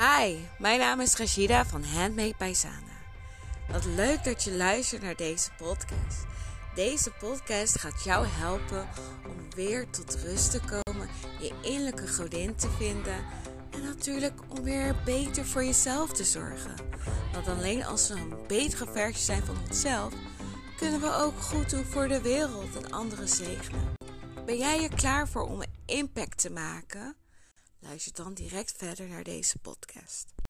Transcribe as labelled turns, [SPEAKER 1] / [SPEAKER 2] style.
[SPEAKER 1] Hi, mijn naam is Rashida van Handmade by Sana. Wat leuk dat je luistert naar deze podcast. Deze podcast gaat jou helpen om weer tot rust te komen, je innerlijke godin te vinden en natuurlijk om weer beter voor jezelf te zorgen. Want alleen als we een betere versie zijn van onszelf, kunnen we ook goed doen voor de wereld en anderen zegenen. Ben jij er klaar voor om impact te maken? Luister dan direct verder naar deze podcast.